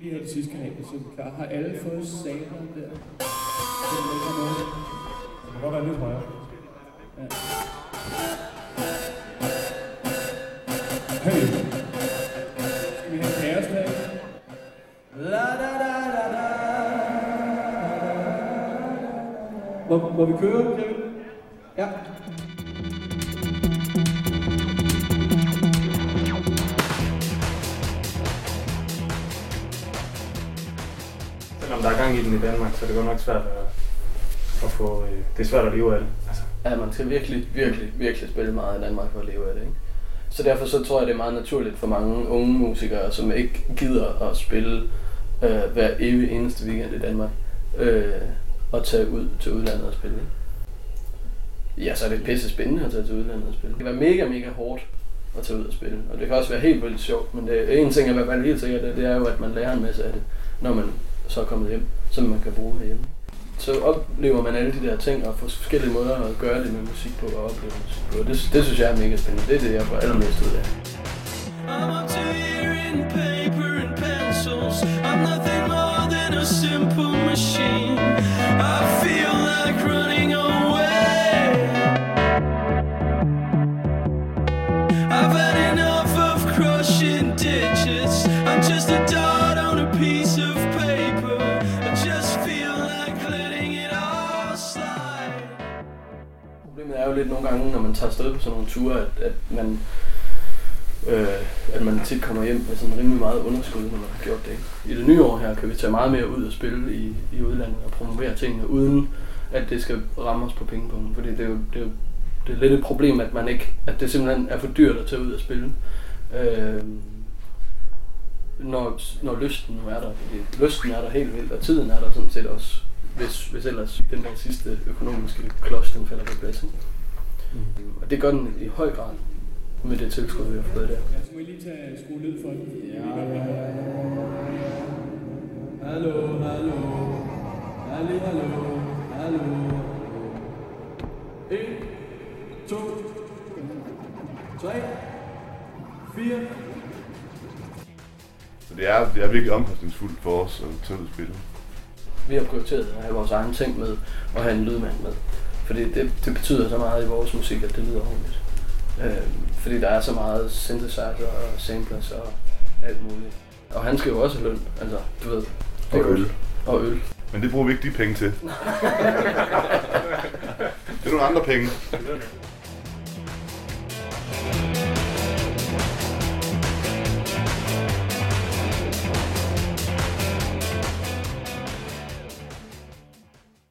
lige have de sidste kanaler, så vi klar. Har alle fået saberen der? Er. Det må godt være lidt højere. Ja. Hey, Skal vi have kaos der? La da da da da. Må, må vi køre, Kevin? Ja. Når der er gang i den i Danmark, så er det godt nok svært at, at få... øh, Det er svært at leve af det. Altså, Ja, man skal virkelig, virkelig, virkelig spille meget i Danmark for at leve af det, ikke? Så derfor så tror jeg, det er meget naturligt for mange unge musikere, som ikke gider at spille øh, hver evig eneste weekend i Danmark, øh, at tage ud til udlandet og spille. Ikke? Ja, så er det pisse spændende at tage til udlandet og spille. Det kan være mega, mega hårdt at tage ud og spille, og det kan også være helt vildt sjovt, men det, en ting er i hvert fald helt sikker det, det er jo, at man lærer en masse af det, når man så er kommet hjem, som man kan bruge herhjemme. Så oplever man alle de der ting og får forskellige måder at gøre det med musik på og opleve musik på. Det, det synes jeg er mega spændende. Det er det, jeg får allermest ud af. I'm up to here in paper and pencils. I'm nothing er jo lidt nogle gange, når man tager afsted på sådan nogle ture, at, at man øh, at man tit kommer hjem med sådan rimelig meget underskud, når man har gjort det. I det nye år her kan vi tage meget mere ud og spille i, i udlandet og promovere tingene, uden at det skal ramme os på pengepunkten. Fordi det er jo, det er jo det er lidt et problem, at man ikke, at det simpelthen er for dyrt at tage ud og spille. Øh, når, når lysten nu er der. Fordi lysten er der helt vildt, og tiden er der sådan set også, hvis, hvis ellers den der sidste økonomiske klods, den falder på plads. Ikke? Mm. Og det gør den i høj grad med det tilskud, vi har fået der. Ja, så må I lige tage skrue ned for den. Ja. Hallo, hallo. Hallo, hallo. Hallo. 1, 2, 3, 4. Så det er, det er virkelig omkostningsfuldt for os at tage ud og spille. Vi har prioriteret at have vores egen ting med, og have en lydmand med. Fordi det, det betyder så meget i vores musik, at det lyder ordentligt. Øh, fordi der er så meget synthesizer og samplers og alt muligt. Og han skal jo også have løn, altså, du ved. Og øl. Og øl. Men det bruger vi ikke de penge til. det er nogle andre penge.